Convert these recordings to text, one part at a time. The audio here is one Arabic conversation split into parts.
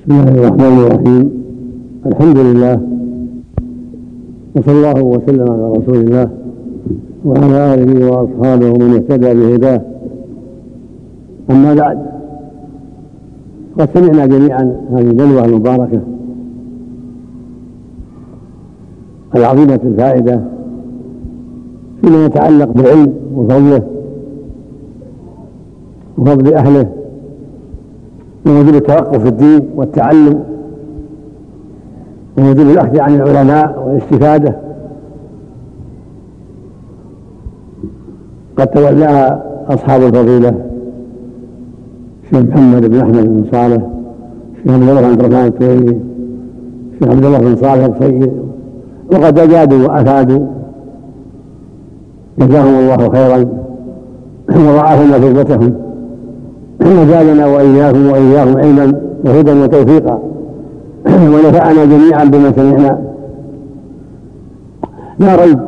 بسم الله الرحمن الرحيم. الحمد لله وصلى الله وسلم على رسول الله وعلى آله وأصحابه ومن اهتدى بهداه. أما بعد قد سمعنا جميعا هذه البلوه المباركة العظيمة الفائدة فيما يتعلق بالعلم وفضله وفضل أهله ووجوب التوقف في الدين والتعلم ووجوب الأخذ عن العلماء والاستفادة. قد تولاها أصحاب الفضيلة الشيخ محمد بن أحمد بن صالح الشيخ عبد الله بن الرحمن التويلي الشيخ عبد الله بن صالح الصيد وقد أجادوا وأفادوا. جزاهم الله خيرا. وضاعف مثوبتهم وزادنا واياكم وإياهم علما وهدى وتوفيقا. ونفعنا جميعا بما سمعنا. لا ريب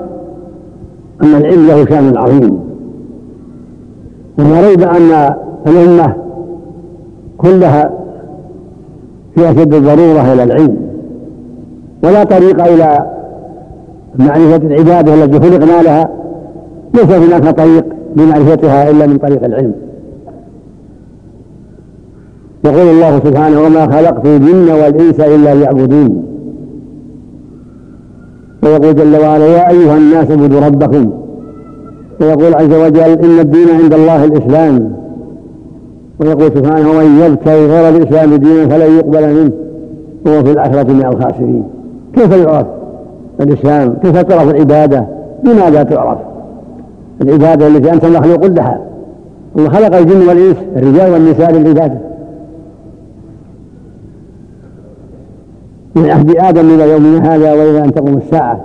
أن العلم له شأن عظيم. ولا ريب أن الأمة كلها في أشد الضرورة إلى العلم. ولا طريق إلى معرفة العبادة التي خلقنا لها ليس هناك طريق لمعرفتها إلا من طريق العلم. يقول الله سبحانه وما خلقت الجن والإنس إلا ليعبدون. ويقول جل وعلا يا أيها الناس اعبدوا ربكم. ويقول عز وجل إن الدين عند الله الإسلام. ويقول سبحانه ومن يبتغي غير الإسلام دينا فلن يقبل منه. وهو في الآخرة من الخاسرين. كيف يعرف الإسلام؟ كيف تعرف العبادة؟ بماذا تعرف؟ العبادة التي أنت مخلوق لها. الله خلق الجن والإنس الرجال والنساء للعبادة. من عهد آدم إلى يومنا هذا وإلى أن تقوم الساعة.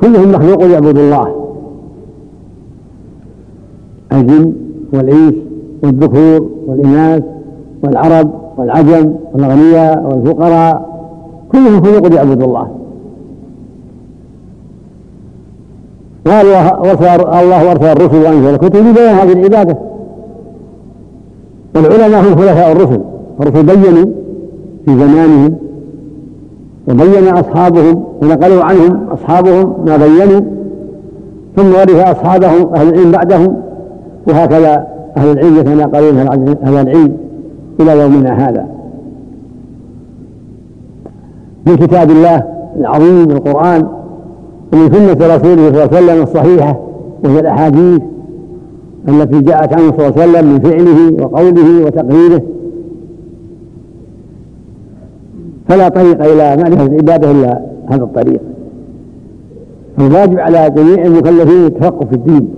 كلهم مخلوق يعبد الله. الجن والإنس والذكور والإناث والعرب والعجم والأغنياء والفقراء كلهم خلق يعبد الله. قال الله أرسل الرسل وأنزل الكتب لبيان هذه العبادة. والعلماء هم خلفاء الرسل. الرسل بينوا في زمانهم وبين أصحابهم ونقلوا عنهم أصحابهم ما بينوا ثم ورث أصحابهم أهل العلم بعدهم وهكذا أهل العلم يتناقلون أهل العلم إلى يومنا هذا. من كتاب الله العظيم القرآن ومن سنة رسوله صلى الله عليه وسلم الصحيحة وهي الأحاديث التي جاءت عنه صلى الله عليه وسلم من فعله وقوله وتقريره. فلا طريق إلى معرفة العبادة إلا هذا الطريق. فالواجب على جميع المكلفين التفقه في الدين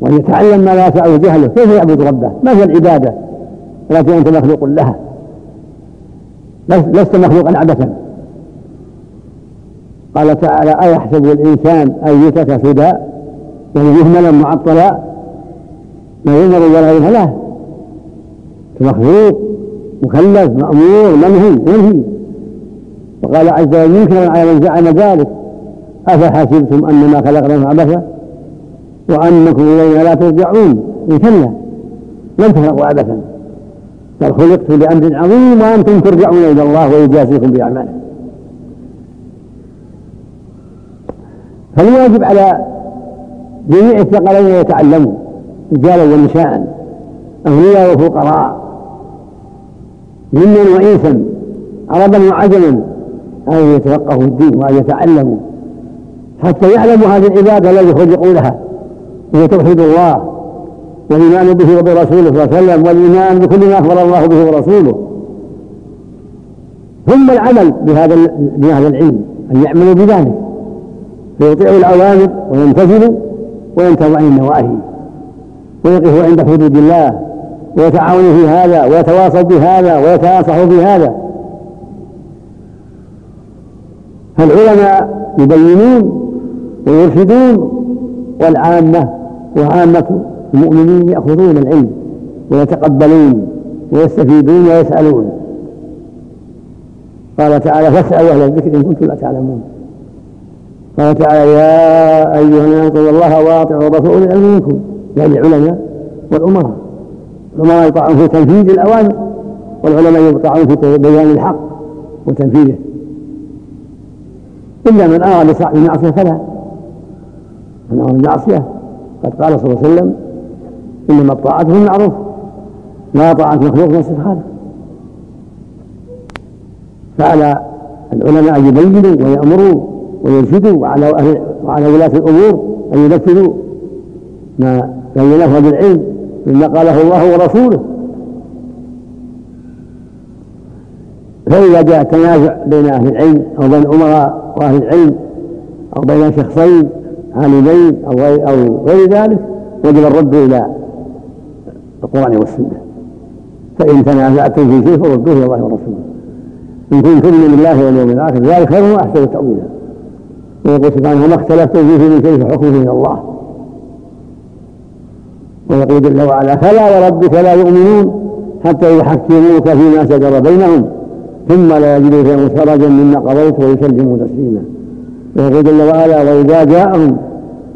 وأن يتعلم ما لا يسعه جهله. كيف يعبد ربه؟ ما هي العبادة؟ التي أنت مخلوق لها. لست مخلوقا عبثا. قال تعالى أيحسب الإنسان أن يترك سدى؟ يعني مهملا معطلا. لا ينظر ولا لا مخلوق مكلف مأمور منهي منهي. وقال عز وجل منكرا على من زعم ذلك. أفحسبتم أنما خلقناكم عبثا؟ وأنكم إلينا لا ترجعون. كلا لم تخلقوا عبثا؟ بل خلقتم لأمر عظيم وأنتم ترجعون إلى الله ويجازيكم بأعمالكم فالواجب على جميع الثقلين أن يتعلموا رجالا ونساء أغنياء وفقراء جنا وإنسا عربا وعجما أن يتفقهوا الدين وأن يتعلموا حتى يعلموا هذه العبادة التي خلقوا لها وهي توحيد الله والإيمان به وبرسوله صلى الله عليه وسلم والإيمان بكل ما أخبر الله به ورسوله. ثم العمل بهذا بهذا العلم أن يعملوا بذلك. فيطيعوا الأوامر ويمتثلوا وينتهوا عن النواهي ويقفوا عند حدود الله ويتعاونوا في هذا ويتواصوا بهذا ويتناصحوا بهذا. فالعلماء يبينون ويرشدون والعامة وعامة المؤمنين يأخذون العلم ويتقبلون ويستفيدون ويسألون. قال تعالى فاسألوا أهل الذكر إن كنتم لا تعلمون. قال تعالى يا أيها الناس اتقوا الله وأطيعوا الرسول العلم منكم. يعني العلماء والأمراء. الأمراء يطاعون في تنفيذ الأوامر والعلماء يقطعون في بيان الحق وتنفيذه. إلا من أرى لصاحب المعصية فلا. من أرى المعصية قد قال صلى الله عليه وسلم إنما الطاعة في المعروف. لا طاعة مخلوق نفس الخالق فعلى العلماء أن يبينوا ويأمروا ويرشدوا وعلى أهل وعلى ولاة الأمور أن ينفذوا ما بينه بالعلم مما قاله الله ورسوله. فإذا جاء تنازع بين أهل العلم أو بين الأمراء وأهل العلم أو بين شخصين عالمين أو أو غير ذلك وجب الرد إلى القرآن والسنة. فإن تنازعتم في شيء فردوه إلى الله ورسوله. إن كنتم من الله واليوم الآخر ذلك خير وأحسن تأويلا. ويقول سبحانه وما اختلفتم فيه من شيء فحكمه إلى الله. ويقول جل وعلا فلا وربك لا يؤمنون حتى يحكموك فيما شجر بينهم. ثم لا يجدوا في انفسهم مما قضيت ويسلموا تسليما. ويقول جل وعلا وإذا جاءهم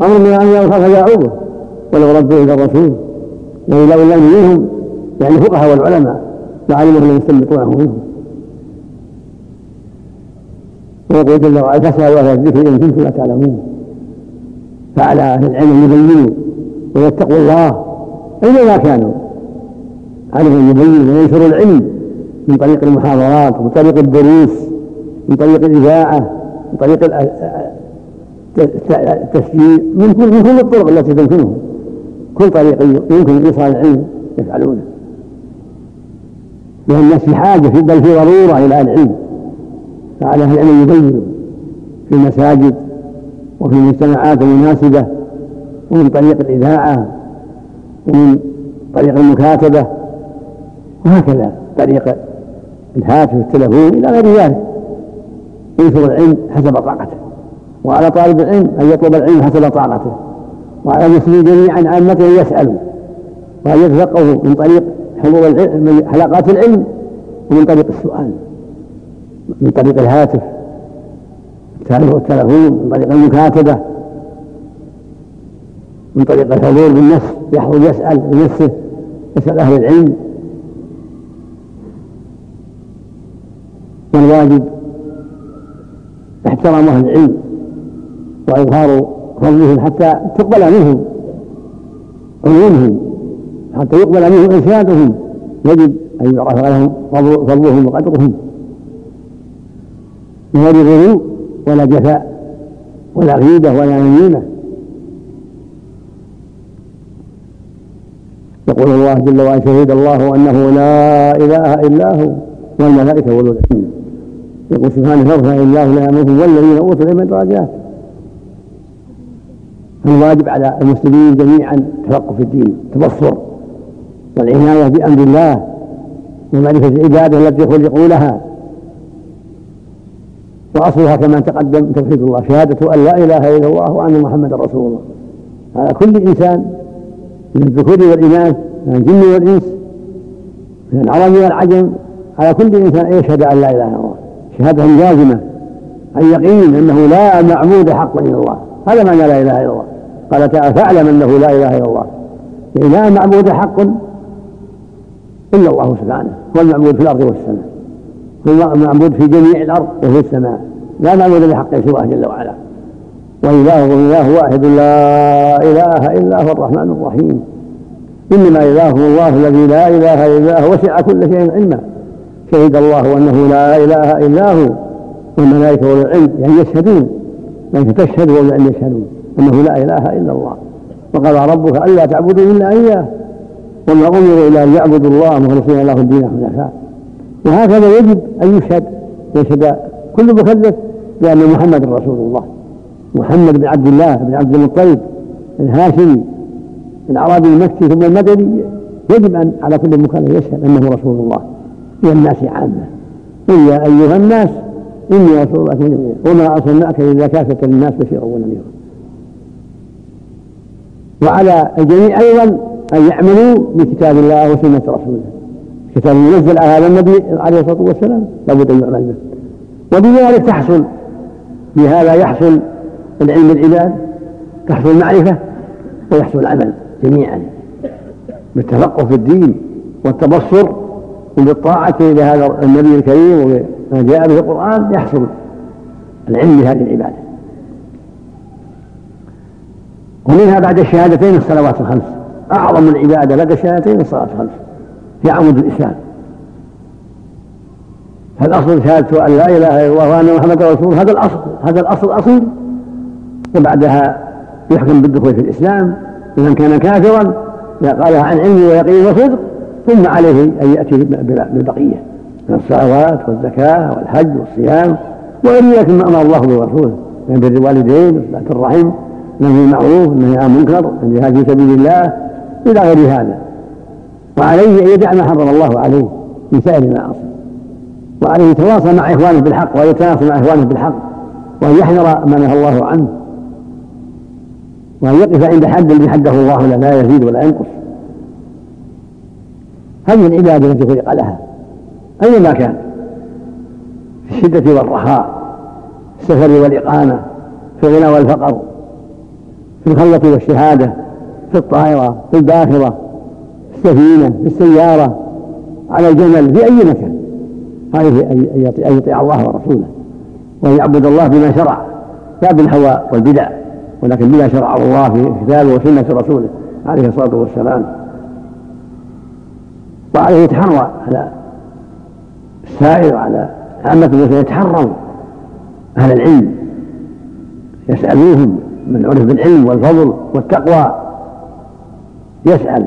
أمر من أمر فجاءوا به ولو ردوا إلى الرسول وإلى أولاد منهم يعني الفقهاء والعلماء لعلموا من يستنبطونه منهم. ويقول جل وعلا فاسالوا أهل الذكر إن كنتم لا تعلمون. فعلى أهل العلم أن يبينوا ويتقوا الله اينما كانوا. عليهم أن يبينوا وينشروا العلم. من طريق المحاضرات ومن طريق الدروس من طريق الإذاعة من طريق التسجيل من كل الطرق التي تمكنهم كل طريق يمكن إيصال العلم يفعلونه. لأن الناس في حاجة بل في ضرورة إلى العلم. فعلى أهل العلم يبينوا في المساجد وفي المجتمعات المناسبة ومن طريق الإذاعة ومن طريق المكاتبة وهكذا. طريق الهاتف والتلفون إلى غير ذلك. ينشر العلم حسب طاقته. وعلى طالب العلم أن يطلب العلم حسب طاقته. وعلى المسلمين جميعا عامة أن يسألوا. وأن يتفقهوا من طريق حضور العلم حلقات العلم ومن طريق السؤال. من طريق الهاتف والتلفون من طريق المكاتبة. من طريق الحضور بالنفس يحضر يسأل بنفسه يسأل أهل العلم. والواجب احترام أهل العلم وإظهار فضلهم حتى تقبل منهم علومهم حتى يقبل منهم إرشادهم. يجب أن يعرف لهم فضلهم وقدرهم. من غير غلو ولا جفاء ولا غيبة ولا نميمة. يقول الله جل وعلا شهد الله أنه لا إله إلا هو والملائكة واولو العلم يقول سبحانه يرفع الله لا يامركم والذين أوتوا العلم درجات. فالواجب على المسلمين جميعا التفقه في الدين التبصر والعناية بأمر الله ومعرفة العبادة التي خلقوا لها. وأصلها كما تقدم توحيد الله شهادة أن لا إله إلا الله وأن محمدا رسول الله. على كل إنسان من الذكور والإناث من الجن والإنس من العرب والعجم على كل إنسان أن يشهد أن لا إله إلا الله. شهادة جازمة عن يقين أنه لا معبود حقا إلا الله. هذا معنى لا إله إلا الله. قال تعالى فاعلم أنه لا إله إلا الله. يعني لا معبود حق إلا الله سبحانه. هو المعبود في الأرض والسماء. هو المعبود في جميع الأرض وفي السماء. لا معبود بحق سواه جل وعلا. وإلهكم إله واحد لا إله إلا هو الرحمن الرحيم. إنما إلهكم الله الذي لا إله إلا هو وسع كل شيء علما. شهد الله أنه لا إله إلا هو والملائكة واولو العلم يعني يشهدون الملائكه تشهد واولو العلم يشهدون أنه لا إله إلا الله. وقضى ربك ألا تعبدوا إلا إياه وما أمروا إلى ان يعبدوا الله مخلصين له الدين حنفاء وهكذا يجب أن يشهد يشهد كل مكذب بأن محمد رسول الله. محمد بن عبد الله بن عبد المطلب الهاشمي العربي المكي ثم المدني يجب أن على كل مكلف يشهد أنه رسول الله. إلى الناس عامة. قل يا أيها الناس إني رسول الله جميعا وما أرسلناك إلا كافة للناس بشيرا ونذيرا وعلى الجميع أيضا أن يعملوا بكتاب الله وسنة رسوله. كتاب ينزل على هذا النبي عليه الصلاة والسلام. لابد أن يعمل به. وبذلك تحصل بهذا يحصل العلم العباد تحصل المعرفة ويحصل العمل جميعا. بالتفقه في الدين والتبصر وبالطاعة لهذا النبي الكريم وما جاء به القرآن يحصل العلم بهذه العبادة. ومنها بعد الشهادتين الصلوات الخمس. أعظم العبادة بعد الشهادتين الصلاة الخمس. في عمود الإسلام. فالأصل شهادة أن لا إله إلا الله وأن محمدا رسول هذا الأصل هذا الأصل الأصيل. وبعدها يحكم بالدخول في الإسلام. إذا كان كافرا إذا قالها عن علم ويقين وصدق ثم عليه أن يأتي بالبقية من الصلوات والزكاة والحج والصيام وغير ذلك مما أمر الله ورسوله من بر الوالدين وصلاة الرحم نهي المعروف النهي عن المنكر الجهاد في سبيل الله إلى غير هذا. وعليه أن يدع ما حرم الله عليه من سائر المعاصي. وعليه يتواصل مع إخوانه بالحق ويتواصل مع إخوانه بالحق وأن يحذر ما نهى الله عنه. وأن يقف عند حد حده الله له لا يزيد ولا ينقص. هذه العبادة التي خلق لها. أينما كان في الشدة والرخاء في السفر والإقامة في الغنى والفقر في الخلة والشهادة في الطائرة في الباخرة في السفينة في السيارة على الجمل في أي مكان. هذه أن يطيع الله ورسوله وأن يعبد الله بما شرع لا بالهوى والبدع ولكن بما شرع الله في كتابه وسنة رسوله عليه الصلاة والسلام. وعليه يتحرى على السائر وعلى عامة المسلمين يتحروا أهل العلم يسألوهم من عرف بالعلم والفضل والتقوى. يسأل.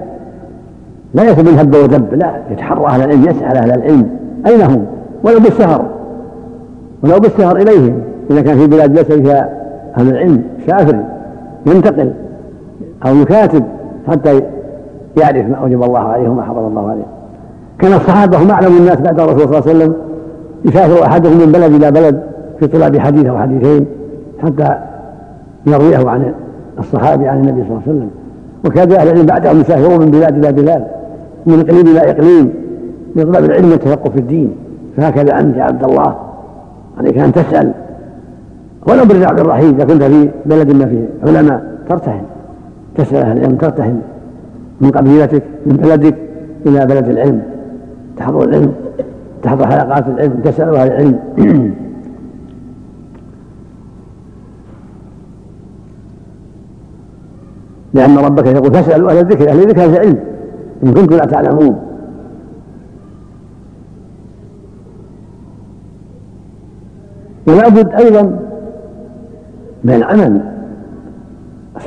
لا يسأل هب ودب لا يتحرى أهل العلم يسأل أهل العلم أين هم؟ ولو بالسهر. ولو بالسهر إليهم. إذا كان في بلاد ليس فيها أهل العلم سافر ينتقل أو يكاتب حتى يعرف ما أوجب الله عليه وما حرم الله عليه. كان الصحابة هم أعلم الناس بعد الرسول صلى الله عليه وسلم يسافر أحدهم من بلد إلى بلد في طلاب حديث أو حديثين حتى يرويه عن الصحابي عن النبي صلى الله عليه وسلم. وكاد أهل العلم بعدهم يسافرون من بلاد إلى بلاد من إقليم إلى إقليم لطلب العلم والتفقه في الدين. فهكذا أنت يا عبد الله عليك أن تسأل. ولو بالرعب الرحيم إذا كنت في بلد ما فيه علماء ترتحل. تسأل أهل العلم ترتحل. من قبيلتك من بلدك إلى بلد العلم. تحضر العلم تحضر حلقات العلم تسأل أهل العلم. لأن ربك يقول فاسألوا أهل الذكر أهل الذكر أهل العلم. إن كنتم لا تعلمون. ولا بد أيضا من العمل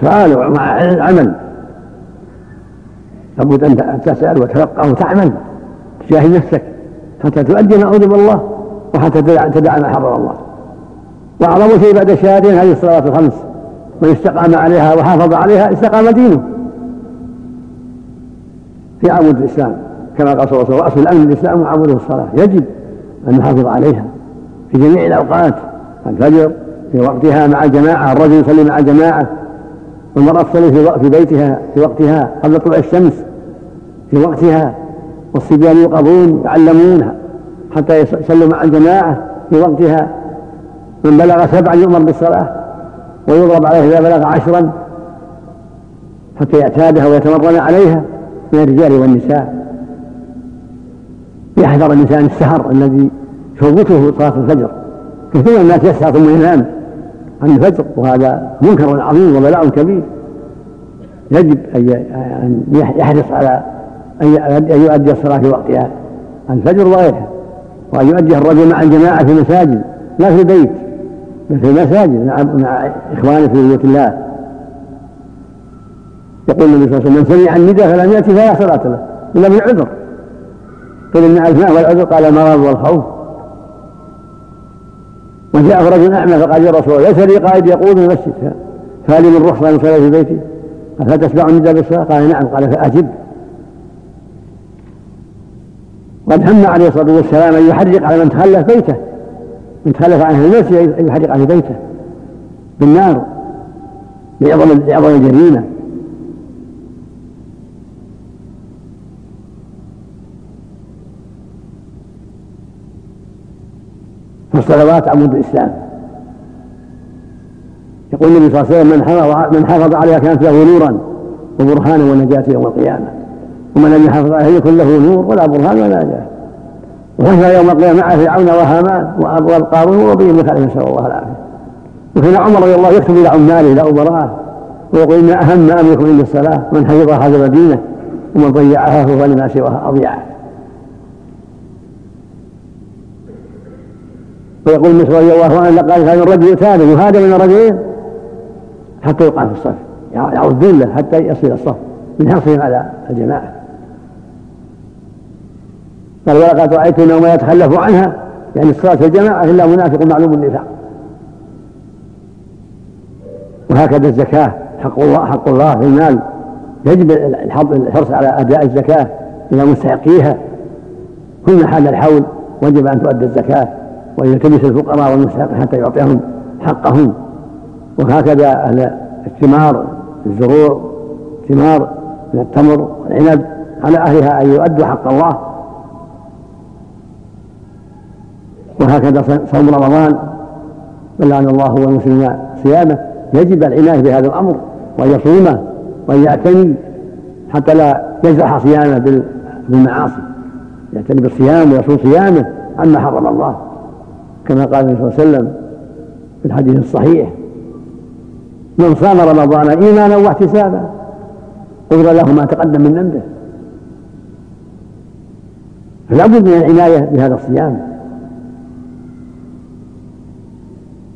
سؤال مع العمل. لابد أن تسأل وتلقى وتعمل. تجاهد نفسك. حتى تؤدي ما أوجب الله وحتى تدع ما حرم الله. وأعظم شيء بعد الشهادين هذه الصلوات الخمس. من استقام عليها وحافظ عليها استقام دينه. في عمود الإسلام كما قال صلى الله عليه وسلم وأصل الأمن الإسلام وعموده الصلاة. يجب أن نحافظ عليها في جميع الأوقات الفجر في وقتها مع الجماعة الرجل يصلي مع الجماعة والمرأة تصلي في بيتها في وقتها قبل طلوع الشمس في وقتها. والصبيان يوقظون يعلمون حتى يصلوا مع الجماعة في وقتها. من بلغ سبعا يؤمر بالصلاة ويضرب عليه إذا بلغ عشرا حتى يعتادها ويتمرن عليها من الرجال والنساء. يحذر الإنسان السهر الذي يفوته صلاة الفجر. كثير من الناس يسهر ثم ينام عن الفجر وهذا منكر عظيم وبلاء كبير. يجب أن يحرص على أن يؤدي الصلاة في وقتها. الفجر وغيرها وأن يؤديها الرجل مع الجماعة في المساجد. لا في البيت بل في المساجد مع مع إخوانه في بيوت الله. يقول النبي صلى الله عليه وسلم من سمع النداء فلم يأتي فلا صلاة له إلا بالعذر. قيل إن ما والعذر قال المرض والخوف. وجاء رجل أعمى فقال يا رسول الله ليس لي قائد يقود المسجد. فهل من رخصة أن أصلي في بيتي؟ قال تسمع النداء بالصلاة؟ قال نعم. قال فأجب قد هم عليه الصلاة والسلام أن يحرق على من تخلف بيته من تخلف عن أهل المسجد أن يحرق عليه بيته بالنار لعظم لعظم الجريمة. فالصلوات عمود الإسلام. يقول النبي صلى الله عليه وسلم من حفظ عليها كانت له نورا وبرهانا ونجاة يوم القيامة. ومن لم يحافظ عليها يكن له نور ولا برهان ولا نجاة وحشر يوم القيامة مع فرعون وهامان وقارون وبين بن نسأل الله العافية. وكان عمر رضي الله يكتب إلى عماله إلى أمرائه ويقول إن أهم ما أملكم عند الصلاة من حفظها حفظ دينه ومن ضيعها فهو لما سواها أضيع ويقول مسعود رضي الله عنه لقد كان الرجل يتابع يهادى من الرجلين؟ حتى يقع في الصف يعود له حتى يصل الصف من حرصهم على الجماعة. قال ولقد رأيت يوم يتخلف عنها يعني الصلاة الجماعة إلا منافق معلوم النفاق. وهكذا الزكاة حق الله حق الله في المال. يجب الحرص على أداء الزكاة إلى مستحقيها. كل حال الحول وجب أن تؤدى الزكاة وأن يلتمس الفقراء والمستحقين حتى يعطيهم حقهم. وهكذا أهل الثمار الزروع ثمار من التمر والعنب على أهلها أن يؤدوا حق الله. وهكذا صوم رمضان بلغنا الله والمسلمين صيامه يجب العناية بهذا الأمر وأن يصومه وأن يعتني حتى لا يجرح صيامه بالمعاصي. يعتني بالصيام ويصوم صيامه عما حرم الله كما قال النبي صلى الله عليه وسلم في الحديث الصحيح من صام رمضان إيمانا واحتسابا غفر له ما تقدم من ذنبه. فلا بد من العناية بهذا الصيام.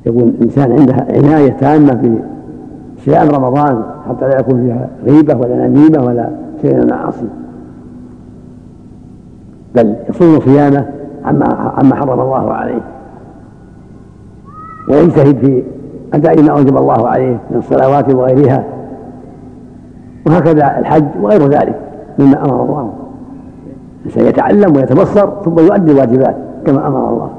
يكون الانسان عنده عناية تامة في صيام رمضان حتى لا يكون فيها غيبة ولا نميمة ولا شيء من المعاصي. بل يصوم صيامه عما عما حرم الله عليه. ويجتهد في أداء ما أوجب الله عليه من الصلوات وغيرها. وهكذا الحج وغير ذلك مما أمر الله. الإنسان يتعلم ويتبصر ثم يؤدي الواجبات كما أمر الله.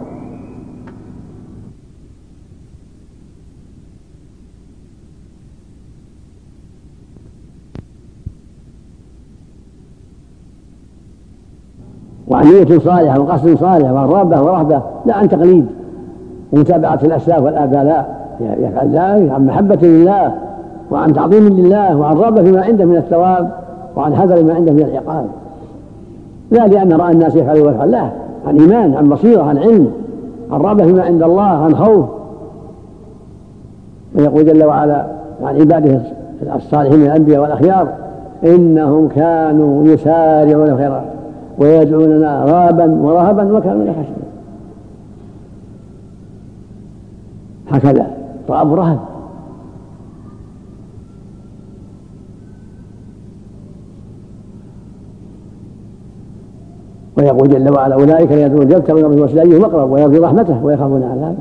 وعن نية صالحة وقصد صالح وعن رغبة ورهبة لا عن تقليد ومتابعة الأسلاف والآباء يفعل ذلك عن محبة لله وعن تعظيم لله وعن رغبة فيما عنده من الثواب وعن حذر ما عنده من العقاب. لا لأن رأى الناس يفعلوا ويفعل لا. عن إيمان عن بصيرة عن علم عن رغبة فيما عند الله عن خوف. ويقول جل وعلا عن عباده الصالحين من الأنبياء والأخيار إنهم كانوا يسارعون الخيرات. ويدعوننا رغبا ورهبا وكانوا لا خشية هكذا رأب رهب. ويقول جل وعلا أولئك يدعون يبتغون ربهم وسيله أيهم اقرب ويرجو رحمته ويخافون عذابه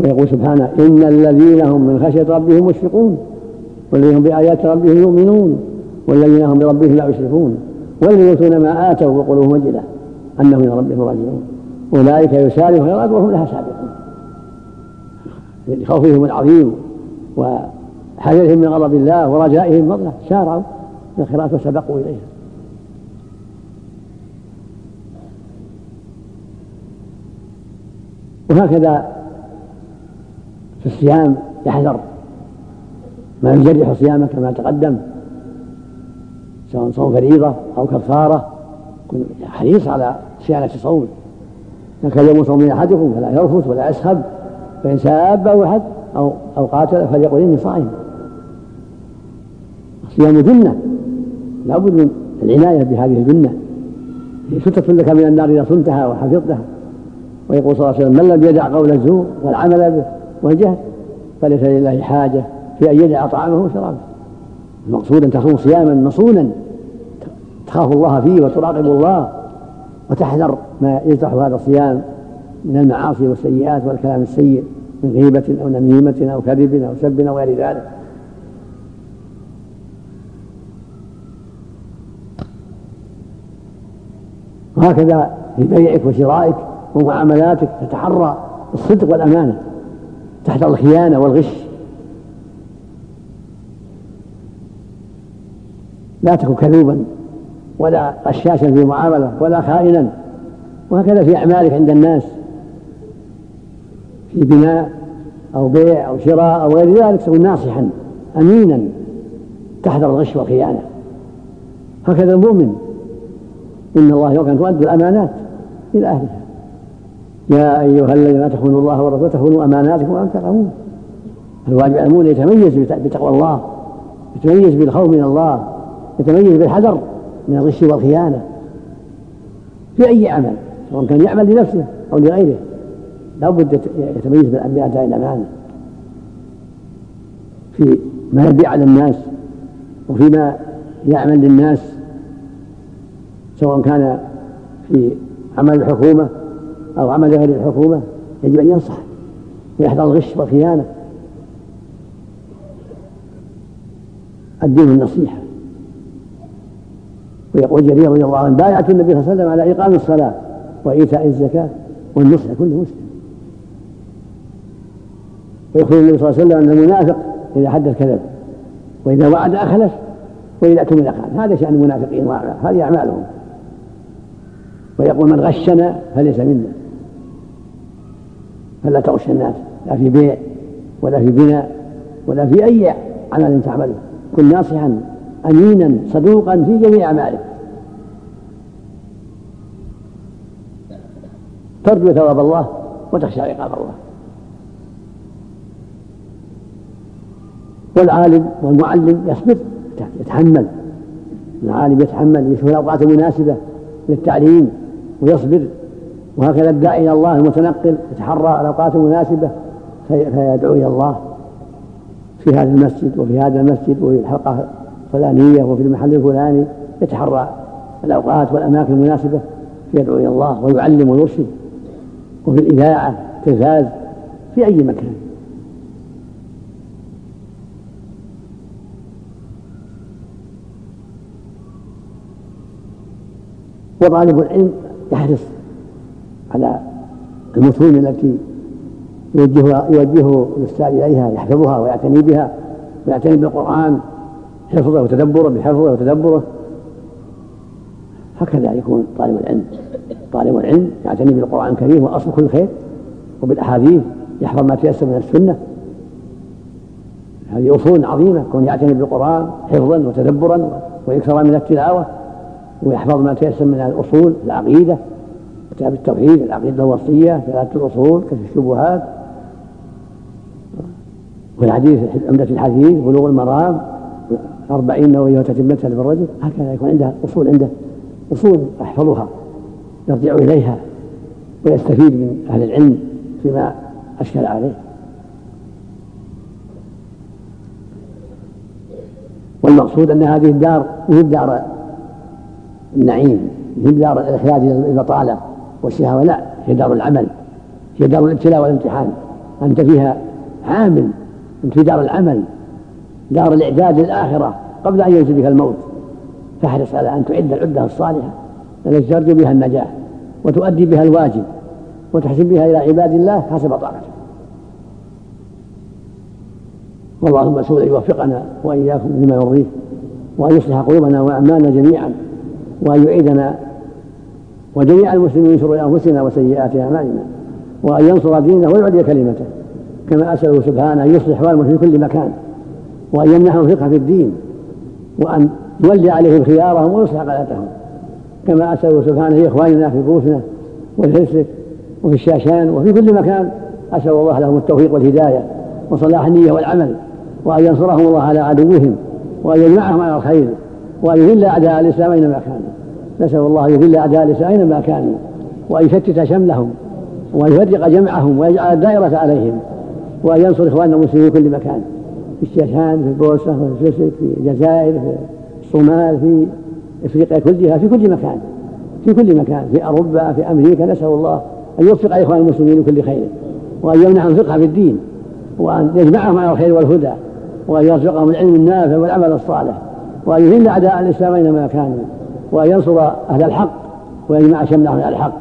ويقول سبحانه إن الذين هم من خشية ربهم مشفقون والذين هم بآيات ربهم يؤمنون والذين هم بربهم لا يشركون. والذين يؤتون ما آتوا وقلوبهم وجله أنهم إلى ربهم راجعون. أولئك يسارعون الخيرات وهم لها سابقون. لخوفهم العظيم وحذرهم من غضب الله ورجائهم فضله. سارعوا في الخيرات وسبقوا اليها وهكذا في الصيام يحذر. ما يجرح صيامه كما تقدم. سواء صوم فريضة أو كفارة يكون حريص على صيانة صوم لكن يوم صوم أحدكم فلا يرفث ولا يسخب فإن سابه أحد أو أو قاتل فليقل إني صائم. الصيام جنة لابد من العناية بهذه الجنة. ستة لك من النار إذا صنتها وحفظتها. ويقول صلى الله عليه وسلم من لم يدع قول الزور والعمل به والجهل فليس لله حاجة في أن يدع طعامه وشرابه. المقصود أن تصوم صياما مصونا تخاف الله فيه وتراقب الله وتحذر ما يجرح هذا الصيام من المعاصي والسيئات والكلام السيء من غيبة أو نميمة أو كذب أو سب أو غير ذلك. وهكذا في بيعك وشرائك ومعاملاتك تتحرى الصدق والأمانة تحذر الخيانة والغش. لا تكن كذوبا. ولا غشاشا في معاملة ولا خائنا. وهكذا في أعمالك عند الناس. في بناء أو بيع أو شراء أو غير ذلك تكون ناصحا أمينا تحذر الغش والخيانة. هكذا المؤمن. إن الله يوم أن تؤدوا الأمانات إلى أهلها. يا أيها الذين تخونوا الله ورسوله تخونوا أماناتكم وأنتم تعلمون الواجب على المؤمن يتميز بتقوى الله يتميز بالخوف من الله يتميز بالحذر. من الغش والخيانة في أي عمل سواء كان يعمل لنفسه أو لغيره. لا بد يتميز بأداء الأمانة في ما يبيع على الناس وفيما يعمل للناس سواء كان في عمل الحكومة أو عمل غير الحكومة يجب أن ينصح ويحذر الغش والخيانة. الدين النصيحة. ويقول جرير رضي الله عنه بايعت النبي صلى الله عليه وسلم على إقام الصلاة وإيتاء الزكاة والنصح لكل مسلم. ويخبر النبي صلى الله عليه وسلم أن المنافق إذا حدث كذب وإذا وعد أخلف وإذا اؤتمن خان هذا شأن المنافقين هذه أعمالهم. ويقول من غشنا فليس منا. فلا تغش الناس. لا في بيع ولا في بناء ولا في أي عمل تعمله كن ناصحا. أمينا صدوقا في جميع أعماله. ترجو ثواب الله وتخشى عقاب الله. والعالم والمعلم يصبر يتحمل. العالم يتحمل يشوف الأوقات المناسبة للتعليم ويصبر. وهكذا الداعي إلى الله المتنقل يتحرى الأوقات المناسبة فيدعو إلى الله في هذا المسجد وفي هذا المسجد وفي الحلقة الفلانية وفي المحل الفلاني يتحرى الأوقات والأماكن المناسبة فيدعو إلى الله ويعلم ويرشد. وفي الإذاعة تلفاز في أي مكان. وطالب العلم يحرص على المتون التي يوجهها يوجهه الأستاذ إليها يحفظها ويعتني بها ويعتني بالقرآن حفظه وتدبره بحفظه وتدبره. هكذا يكون طالب العلم. طالب العلم يعتني بالقرآن الكريم وأصل كل خير وبالأحاديث يحفظ ما تيسر من السنة. هذه أصول عظيمة كون يعتني بالقرآن حفظا وتدبرا ويكثر من التلاوة ويحفظ ما تيسر من الأصول العقيدة كتاب التوحيد العقيدة الوصية ثلاثة الأصول كشف الشبهات والحديث عمدة الحديث بلوغ المرام. أربعين نووية وتتمتها للرجل هكذا يكون عنده أصول عنده أصول يحفظها يرجع إليها ويستفيد من أهل العلم فيما أشكل عليه. والمقصود أن هذه الدار هي الدار النعيم هي دار الإخراج إلى البطالة والشهوة لا هي دار العمل هي دار الابتلاء والامتحان. أنت فيها عامل أنت في دار العمل. دار الإعداد للآخرة قبل أن ينزل بك الموت. فاحرص على أن تعد العدة الصالحة التي ترجو بها النجاة وتؤدي بها الواجب وتحسن بها إلى عباد الله حسب طاقتك والله المسؤول أن يوفقنا وإياكم لما يرضيه وأن يصلح قلوبنا وأعمالنا جميعا وأن يعيدنا وجميع المسلمين من شرور أنفسنا وسيئات أعمالنا وأن ينصر دينه ويعلي كلمته كما أسأله سبحانه أن يصلح أحوالهم في كل مكان. وأن يمنحهم فقه في الدين وأن يولي عليهم خيارهم ويصلح قلتهم كما أسأله سبحانه لإخواننا في بوسنة والهرسك وفي الشاشان وفي كل مكان. أسأل الله لهم التوفيق والهداية وصلاح النية والعمل وأن ينصرهم الله على عدوهم وأن يجمعهم على الخير وأن يذل أعداء الإسلام أينما كانوا. نسأل الله أن يذل أعداء الإسلام أينما كانوا وأن يشتت شملهم وأن يفرق جمعهم ويجعل الدائرة عليهم وأن ينصر إخواننا المسلمين في كل مكان. الشيشان في البوسنة في الفسك في الجزائر في الصومال في إفريقيا كلها في كل مكان في كل مكان في أوروبا في أمريكا نسأل الله أن يوفق إخوان المسلمين لكل خير وأن يمنحهم الفقه في الدين وأن يجمعهم على الخير والهدى وأن يرزقهم العلم النافع والعمل الصالح وأن يذل أعداء الإسلام أينما كانوا وأن ينصر أهل الحق ويجمع شملهم على الحق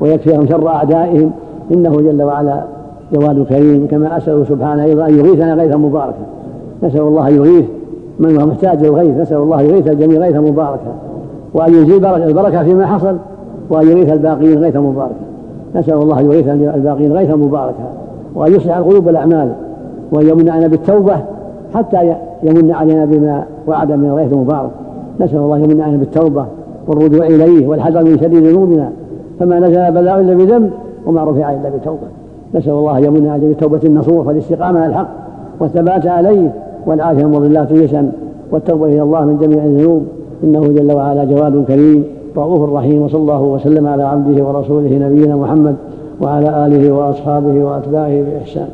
ويكفيهم شر أعدائهم إنه جل وعلا جواد كريم كما أسأله سبحانه أيضا أن يغيثنا غيثا مباركا. نسأل الله أن يغيث من هو محتاج للغيث. نسأل الله يغيث الجميع غيثا مباركا. وأن يزيل البركة فيما حصل وأن يغيث الباقين غيثا مباركا. نسأل الله أن يغيث الباقين غيثا مباركا. وأن يصلح القلوب والأعمال. وأن يمنعنا بالتوبة حتى يمن علينا بما وعد من الغيث المبارك. نسأل الله يمن علينا بالتوبة والرجوع إليه والحذر من شر ذنوبنا. فما نزل بلاء إلا بذنب وما رفع إلا بتوبة. نسأل الله أن يمن عليه بتوبة النصوح والاستقامة على الحق والثبات عليه والعافية من مضلات اليسن والتوبة إلى الله من جميع الذنوب. إنه جل وعلا جواد كريم رؤوف رحيم وصلى الله وسلم على عبده ورسوله نبينا محمد وعلى آله وأصحابه وأتباعه بإحسان.